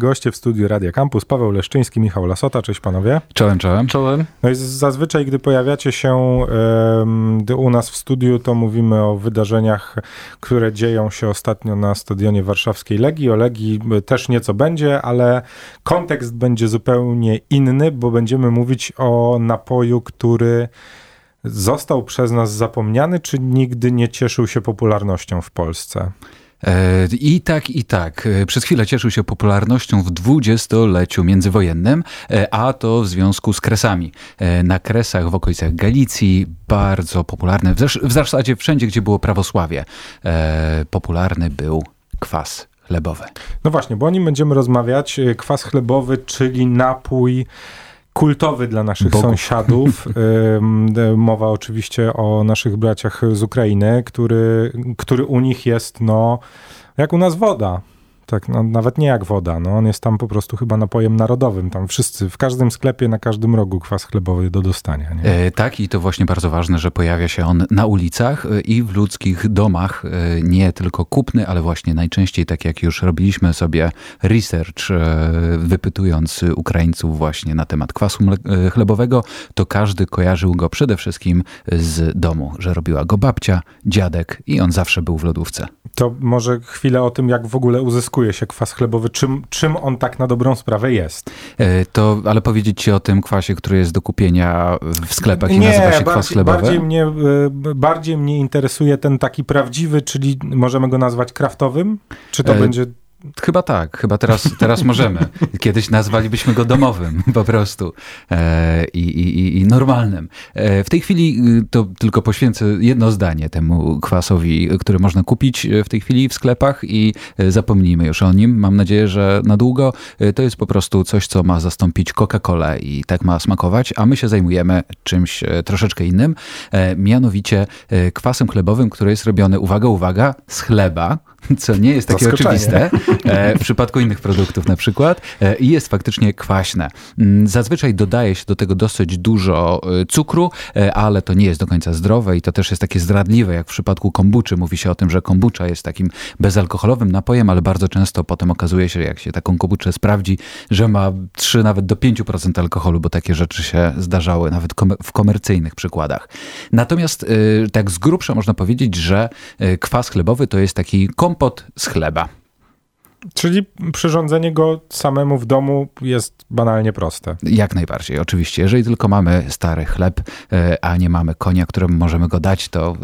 Goście w studiu Radia Campus, Paweł Leszczyński, Michał Lasota. Cześć panowie. Czołem, czołem. Czołem. No i zazwyczaj, gdy pojawiacie się y, u nas w studiu, to mówimy o wydarzeniach, które dzieją się ostatnio na stadionie warszawskiej Legii. O Legii też nieco będzie, ale kontekst będzie zupełnie inny, bo będziemy mówić o napoju, który został przez nas zapomniany, czy nigdy nie cieszył się popularnością w Polsce. E, I tak, i tak. E, przez chwilę cieszył się popularnością w dwudziestoleciu międzywojennym, e, a to w związku z kresami. Na kresach w okolicach Galicji bardzo popularny, w zasadzie wszędzie, gdzie było prawosławie, popularny był kwas chlebowy. No właśnie, bo o nim będziemy rozmawiać. Kwas chlebowy, czyli napój kultowy dla naszych Bogów. sąsiadów. Mowa oczywiście o naszych braciach z Ukrainy, który, który u nich jest, no, jak u nas woda. Tak, no, nawet nie jak woda. No, on jest tam po prostu chyba napojem narodowym. Tam wszyscy, w każdym sklepie, na każdym rogu kwas chlebowy do dostania. E, tak, i to właśnie bardzo ważne, że pojawia się on na ulicach e, i w ludzkich domach. E, nie tylko kupny, ale właśnie najczęściej, tak jak już robiliśmy sobie research, e, wypytując Ukraińców właśnie na temat kwasu chlebowego, to każdy kojarzył go przede wszystkim z domu, że robiła go babcia, dziadek i on zawsze był w lodówce. To może chwilę o tym, jak w ogóle uzyskuje się kwas chlebowy, czym, czym on tak na dobrą sprawę jest. E, to, ale powiedzieć ci o tym kwasie, który jest do kupienia w sklepach i Nie, nazywa się kwas chlebowy? Bardziej mnie, e, bardziej mnie interesuje ten taki prawdziwy, czyli możemy go nazwać kraftowym? Czy to e... będzie Chyba tak, chyba teraz, teraz możemy. Kiedyś nazwalibyśmy go domowym po prostu e, i, i, i, normalnym. E, w tej chwili y, to tylko poświęcę jedno zdanie temu kwasowi, który można kupić e, w tej chwili w sklepach i e, zapomnijmy już o nim. Mam nadzieję, że na długo e, to jest po prostu coś, co ma zastąpić Coca-Colę i tak ma smakować, a my się zajmujemy czymś troszeczkę innym, mianowicie kwasem chlebowym, który jest robiony, uwaga, uwaga, z chleba, co nie jest takie oczywiste e, w przypadku innych produktów na przykład e, i jest faktycznie kwaśne. Mm, zazwyczaj dodaje się do tego dosyć dużo e, cukru, ale to nie jest do końca zdrowe i to też jest takie zdradliwe, jak w przypadku kombuczy. Mówi się o tym, że kombucha jest takim bezalkoholowym napojem, ale bardzo często potem okazuje się, jak się taką kombuczę sprawdzi, że ma 3 nawet do 5% alkoholu, bo takie rzeczy się zdarzały nawet w komercyjnych przykładach. Natomiast tak z grubsza można powiedzieć, że kwas chlebowy to jest taki kompletny kompot z chleba. Czyli przyrządzenie go samemu w domu jest banalnie proste. Jak najbardziej, oczywiście. Jeżeli tylko mamy stary chleb, e, a nie mamy konia, któremu możemy go dać, to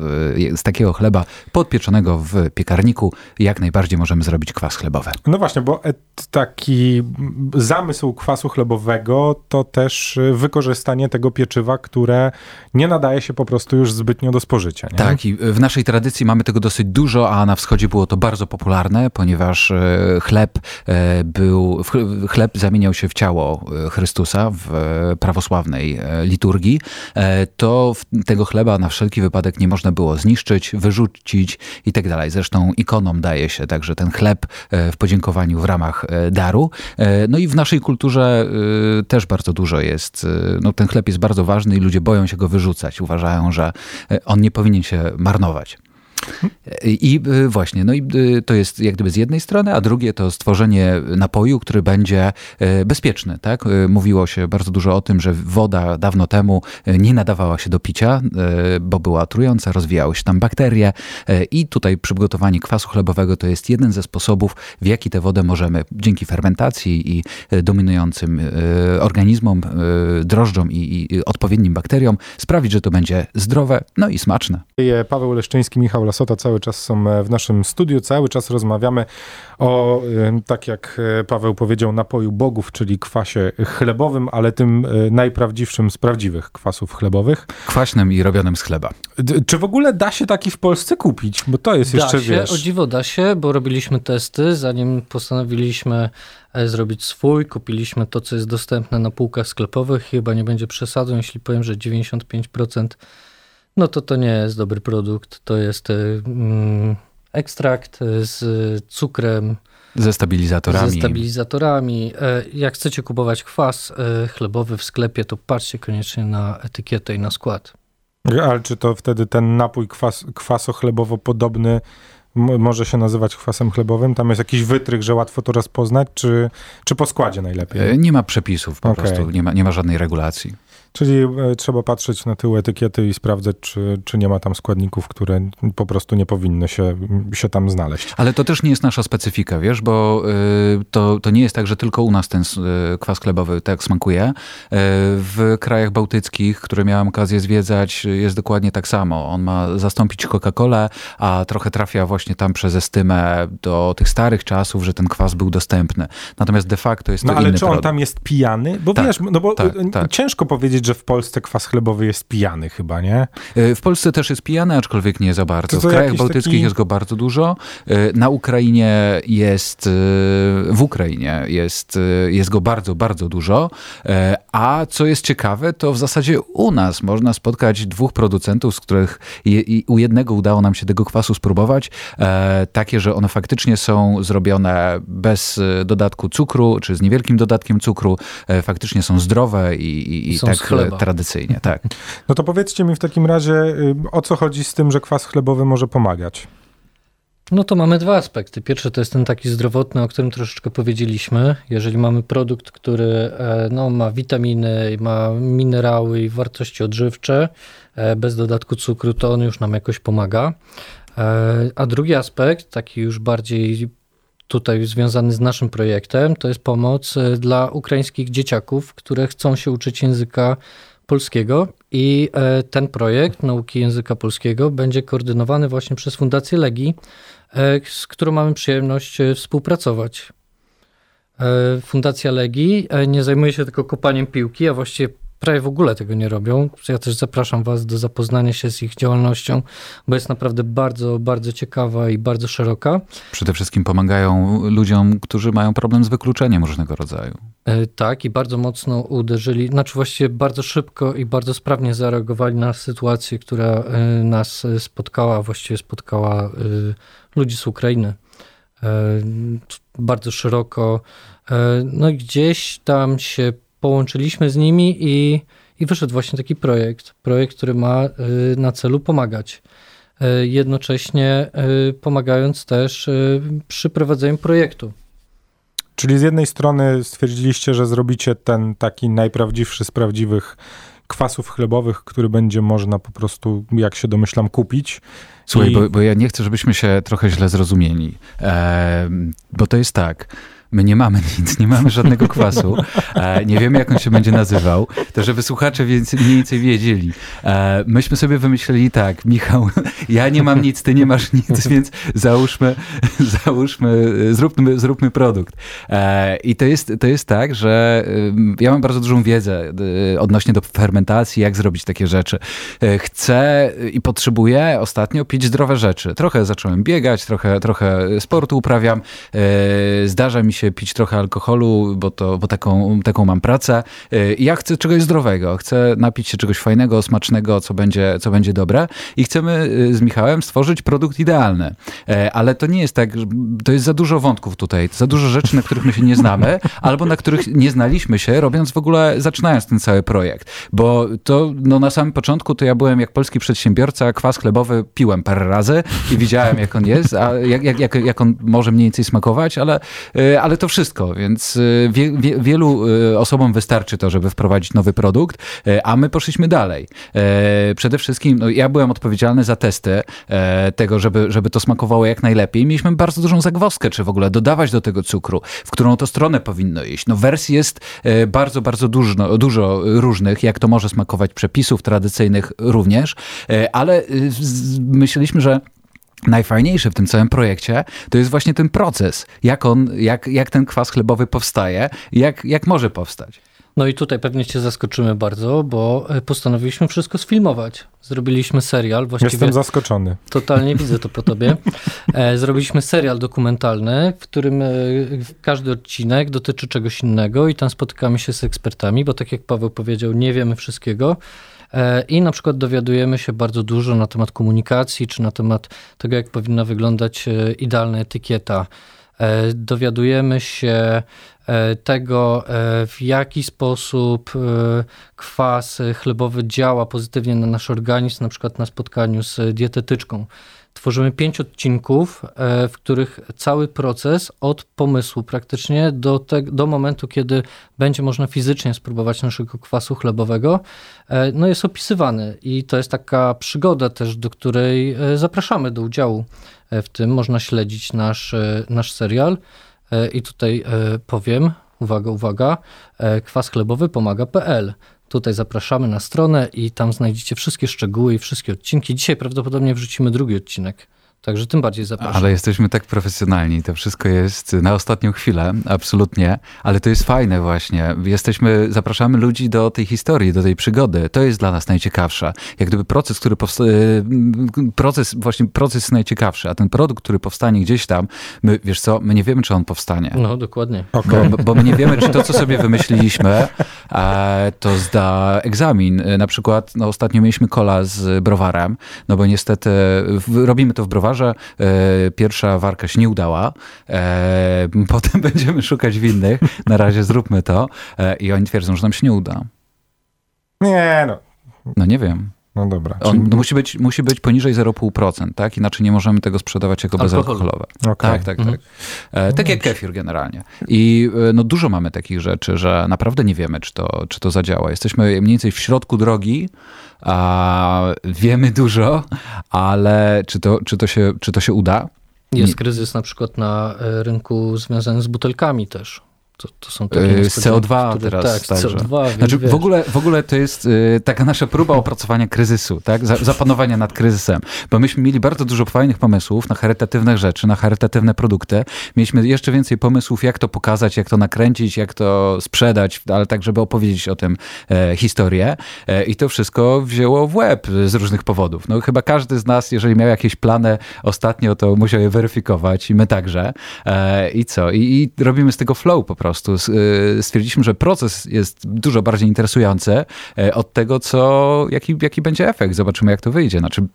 e, z takiego chleba podpieczonego w piekarniku jak najbardziej możemy zrobić kwas chlebowy. No właśnie, bo taki zamysł kwasu chlebowego to też wykorzystanie tego pieczywa, które nie nadaje się po prostu już zbytnio do spożycia. Nie? Tak, i w naszej tradycji mamy tego dosyć dużo, a na wschodzie było to bardzo popularne, ponieważ e, chleb e, był, chleb zamieniał się w ciało e, Chrystusa w e, prawosławnej liturgii, to tego chleba na wszelki wypadek nie można było zniszczyć, wyrzucić i tak dalej. Zresztą ikonom daje się także ten chleb w podziękowaniu w ramach daru. No i w naszej kulturze też bardzo dużo jest, no ten chleb jest bardzo ważny i ludzie boją się go wyrzucać. Uważają, że on nie powinien się marnować. I y, właśnie, no i y, to jest jak gdyby z jednej strony, a drugie to stworzenie napoju, który będzie y, bezpieczny. Tak? Mówiło się bardzo dużo o tym, że woda dawno temu nie nadawała się do picia, bo była trująca, rozwijały się tam bakterie i tutaj przygotowanie kwasu chlebowego to jest jeden ze sposobów, w jaki tę wodę możemy dzięki fermentacji i dominującym organizmom, drożdżom i, odpowiednim bakteriom sprawić, że to będzie zdrowe, no i smaczne. Paweł Leszczyński, Michał Lasota cały czas są e, w naszym studiu. Cały czas rozmawiamy o, e, tak jak e, Paweł powiedział, napoju bogów, czyli kwasie chlebowym, ale tym najprawdziwszym z prawdziwych kwasów chlebowych. Kwaśnym i robionym z chleba. Czy w ogóle da się taki w Polsce kupić? Bo to jest da jeszcze, się, wiesz... O dziwo da się, bo robiliśmy testy, zanim postanowiliśmy zrobić swój. Kupiliśmy to, co jest dostępne na półkach sklepowych. Chyba nie będzie przesadą, jeśli powiem, że 95% no to to nie jest dobry produkt. To jest y, mm, ekstrakt z cukrem. Ze stabilizatorami. Ze stabilizatorami. E, jak chcecie kupować kwas e, chlebowy w sklepie, to patrzcie koniecznie na etykietę i na skład. Ale czy to wtedy ten napój kwas, kwaso chlebowo podobny może się nazywać kwasem chlebowym? Tam jest jakiś wytrych, że łatwo to rozpoznać, czy, czy po składzie najlepiej? E, nie ma przepisów po okay. prostu, nie ma, nie ma żadnej regulacji. Czyli e, trzeba patrzeć na tył etykiety i sprawdzać, czy, czy nie ma tam składników, które po prostu nie powinny się, się tam znaleźć. Ale to też nie jest nasza specyfika, wiesz, bo y, to, to nie jest tak, że tylko u nas ten y, kwas chlebowy tak smakuje. Y, w krajach bałtyckich, które miałem okazję zwiedzać, jest dokładnie tak samo. On ma zastąpić Coca-Colę, a trochę trafia właśnie tam przez estymę do tych starych czasów, że ten kwas był dostępny. Natomiast de facto jest to no, ale inny czy on produkt. tam jest pijany? Bo tak, wiesz, no bo tak, tak. ciężko powiedzieć, powiedzieć, że w Polsce kwas chlebowy jest pijany chyba, nie? E, w Polsce też jest pijany, aczkolwiek nie za bardzo. w krajach bałtyckich taki... jest go bardzo dużo. E, na Ukrainie jest, e, w Ukrainie jest, jest go bardzo, bardzo dużo. A co jest ciekawe, to w zasadzie u nas można spotkać dwóch producentów, z których u jednego udało nam się tego kwasu spróbować. Takie, że one faktycznie są zrobione bez dodatku cukru, czy z niewielkim dodatkiem cukru. Faktycznie są zdrowe i, i, i tak chleba. tradycyjnie, tak. No to powiedzcie mi w takim razie, y, o co chodzi z tym, że kwas chlebowy może pomagać? No to mamy dwa aspekty. Pierwszy to jest ten taki zdrowotny, o którym troszeczkę powiedzieliśmy. Jeżeli mamy produkt, który e, no, ma witaminy, ma minerały i wartości odżywcze, e, bez dodatku cukru, to on już nam jakoś pomaga. E, a drugi aspekt, taki już bardziej tutaj związany z naszym projektem, to jest pomoc e, dla ukraińskich dzieciaków, które chcą się uczyć języka polskiego i e, ten projekt nauki języka polskiego będzie koordynowany właśnie przez Fundację Legii, e, z którą mamy przyjemność współpracować. Fundacja Legii nie zajmuje się tylko kopaniem piłki, a właściwie prawie w ogóle tego nie robią. Ja też zapraszam Was do zapoznania się z ich działalnością, bo jest naprawdę bardzo, bardzo ciekawa i bardzo szeroka. Przede wszystkim pomagają ludziom, którzy mają problem z wykluczeniem różnego rodzaju. E, tak, i bardzo mocno uderzyli, znaczy właściwie bardzo szybko i bardzo sprawnie zareagowali na sytuację, która e, nas spotkała, właściwie spotkała e, ludzi z Ukrainy. Bardzo szeroko. No i gdzieś tam się połączyliśmy z nimi i, i wyszedł właśnie taki projekt. Projekt, który ma y, na celu pomagać. Y, jednocześnie y, pomagając też przy prowadzeniu projektu. Czyli z jednej strony stwierdziliście, że zrobicie ten taki najprawdziwszy z prawdziwych kwasów chlebowych, który będzie można po prostu, jak się domyślam, kupić. Słuchaj, I... bo, bo, ja nie chcę, żebyśmy się trochę źle zrozumieli, e, bo to jest tak. My nie mamy nic, nie mamy żadnego kwasu. E, nie wiemy, jak on się będzie nazywał. To, żeby słuchacze więcej, mniej więcej wiedzieli. E, myśmy sobie wymyśleli tak, Michał, ja nie mam nic, ty nie masz nic, więc załóżmy, załóżmy zróbmy, zróbmy produkt. E, I to jest, to jest tak, że ja mam bardzo dużą wiedzę odnośnie do fermentacji, jak zrobić takie rzeczy. Chcę i potrzebuję ostatnio pić zdrowe rzeczy. Trochę zacząłem biegać, trochę, trochę sportu uprawiam. Zdarza mi się się pić trochę alkoholu, bo, to, bo taką, taką mam pracę. Y, ja chcę czegoś zdrowego, chcę napić się czegoś fajnego, smacznego, co będzie, co będzie dobre i chcemy y, z Michałem stworzyć produkt idealny. Y, ale to nie jest tak, to jest za dużo wątków tutaj, za dużo rzeczy, na których my się nie znamy, albo na których nie znaliśmy się, robiąc w ogóle, zaczynając ten cały projekt. Bo to no, na samym początku to ja byłem jak polski przedsiębiorca, kwas chlebowy piłem parę razy i widziałem jak on jest, a jak, jak, jak, jak on może mniej więcej smakować, ale, ale ale to wszystko, więc y, wie, wie, wielu y, osobom wystarczy to, żeby wprowadzić nowy produkt, y, a my poszliśmy dalej. Przede wszystkim no, ja byłem odpowiedzialny za testy tego, żeby, żeby to smakowało jak najlepiej. Mieliśmy bardzo dużą zagwozdkę, czy w ogóle dodawać do tego cukru, w którą to stronę powinno iść. No wersji jest bardzo, bardzo dużo, dużo różnych, jak to może smakować przepisów tradycyjnych również, ale myśleliśmy, że najfajniejsze w tym całym projekcie, to jest właśnie ten proces, jak on, jak, jak ten kwas chlebowy powstaje, jak, jak może powstać. No i tutaj pewnie cię zaskoczymy bardzo, bo e, postanowiliśmy wszystko sfilmować. Zrobiliśmy serial. Właściwie Jestem zaskoczony. Totalnie widzę to po tobie. E, zrobiliśmy serial dokumentalny, w którym e, każdy odcinek dotyczy czegoś innego i tam spotykamy się z ekspertami, bo tak jak Paweł powiedział, nie wiemy wszystkiego. E, i na przykład dowiadujemy się bardzo dużo na temat komunikacji, czy na temat tego, jak powinna wyglądać e, idealna etykieta. E, dowiadujemy się tego, w jaki sposób kwas chlebowy działa pozytywnie na nasz organizm, na przykład na spotkaniu z dietetyczką. tworzymy pięć odcinków, e, w których cały proces od pomysłu praktycznie do, te, do momentu, kiedy będzie można fizycznie spróbować naszego kwasu chlebowego, e, no jest opisywany. I to jest taka przygoda też, do której e, zapraszamy do udziału w tym. Można śledzić nasz, nasz serial. I tutaj powiem, uwaga, uwaga, kwas chlebowy pomaga.pl. Tutaj zapraszamy na stronę i tam znajdziecie wszystkie szczegóły i wszystkie odcinki. Dzisiaj prawdopodobnie wrzucimy drugi odcinek. Także tym bardziej zapraszam. Ale jesteśmy tak profesjonalni, to wszystko jest na ostatnią chwilę, absolutnie, ale to jest fajne właśnie. Jesteśmy, zapraszamy ludzi do tej historii, do tej przygody. To jest dla nas najciekawsze. Jak gdyby proces, który powsta- y, proces, właśnie proces jest najciekawszy, a ten produkt, który powstanie gdzieś tam, my, wiesz co, my nie wiemy, czy on powstanie. No, dokładnie. Okay. Bo, bo, my nie wiemy, czy to, co sobie wymyśliliśmy, e, to zda egzamin. Na przykład, no ostatnio mieliśmy kola z browarem, no bo niestety robimy to w browarze, że e, pierwsza warka się nie udała. E, potem będziemy szukać winnych. Na razie zróbmy to. E, I oni twierdzą, że nam się nie uda. Nie, no. No nie wiem. No dobra. On musi, być, musi być poniżej 0,5%, tak? Inaczej nie możemy tego sprzedawać jako bezalkoholowe. Okay. Tak, tak, mhm. tak. E, tak jak kefir generalnie. I no, dużo mamy takich rzeczy, że naprawdę nie wiemy, czy to, czy to zadziała. Jesteśmy mniej więcej w środku drogi, a wiemy dużo, ale czy to, czy to, się, czy to się uda? Jest kryzys na przykład na e, rynku związany z butelkami też. To, to są takie z CO2 które, teraz. Tak, CO2, znaczy, w, ogóle, w ogóle to jest y, taka nasza próba opracowania kryzysu, tak? zapanowania nad kryzysem. Bo myśmy mieli bardzo dużo fajnych pomysłów na charytatywne rzeczy, na charytatywne produkty. Mieliśmy jeszcze więcej pomysłów, jak to pokazać, jak to nakręcić, jak to sprzedać, ale tak, żeby opowiedzieć o tym e, historię. E, I to wszystko wzięło w łeb z różnych powodów. No chyba każdy z nas, jeżeli miał jakieś plany ostatnio, to musiał je weryfikować i my także. E, I co? I, I robimy z tego flow po prostu prostu y, stwierdziliśmy, że proces jest dużo bardziej interesujący e, od tego, co, jaki, jaki będzie efekt. Zobaczymy, jak to wyjdzie. Znaczy,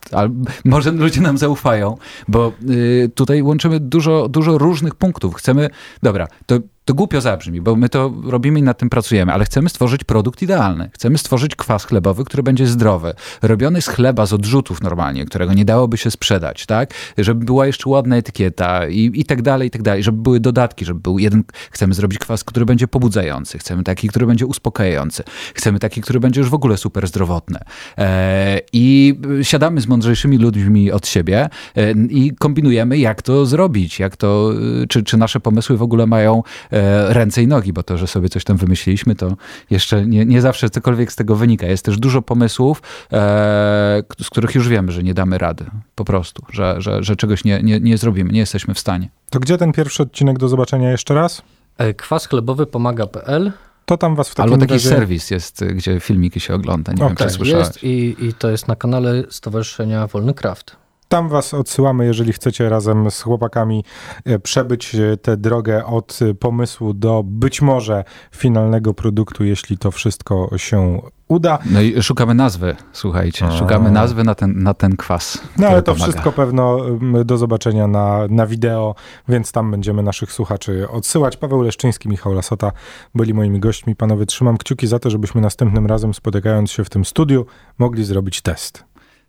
może ludzie nam zaufają, bo y, tutaj łączymy dużo, dużo różnych punktów. Chcemy, dobra, to to głupio zabrzmi, bo my to robimy i nad tym pracujemy, ale chcemy stworzyć produkt idealny. Chcemy stworzyć kwas chlebowy, który będzie zdrowy, robiony z chleba, z odrzutów normalnie, którego nie dałoby się sprzedać, tak? Żeby była jeszcze ładna etykieta i, i tak dalej, i tak dalej, żeby były dodatki, żeby był jeden, chcemy zrobić kwas, który będzie pobudzający, chcemy taki, który będzie uspokajający, chcemy taki, który będzie już w ogóle super zdrowotny. E, I siadamy z mądrzejszymi ludźmi od siebie e, i kombinujemy, jak to zrobić, jak to, czy, czy nasze pomysły w ogóle mają E, ręce i nogi, bo to, że sobie coś tam wymyśliliśmy, to jeszcze nie, nie zawsze cokolwiek z tego wynika. Jest też dużo pomysłów, e, z których już wiemy, że nie damy rady. Po prostu, że, że, że czegoś nie, nie, nie zrobimy, nie jesteśmy w stanie. To gdzie ten pierwszy odcinek do zobaczenia jeszcze raz? E, kwas chlebowy pomaga.pl to tam was w takim Albo taki razie... serwis jest, gdzie filmiki się ogląda. Nie okay. wiem, czy słyszałeś. Jest i, i to jest na kanale Stowarzyszenia Wolny Kraft. Tam was odsyłamy, jeżeli chcecie razem z chłopakami e, przebyć e, tę drogę od e, pomysłu do być może finalnego produktu, jeśli to wszystko się uda. No i szukamy nazwy, słuchajcie. A. Szukamy nazwy na ten, na ten kwas. No ale to pomaga. wszystko pewno do zobaczenia na, na wideo, więc tam będziemy naszych słuchaczy odsyłać. Paweł Leszczyński, Michał Lasota byli moimi gośćmi. Panowie, trzymam kciuki za to, żebyśmy następnym razem spotykając się w tym studiu mogli zrobić test.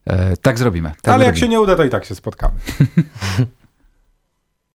E, tak zrobimy. Tak Ale zrobimy. jak się nie uda, to i tak się spotkamy.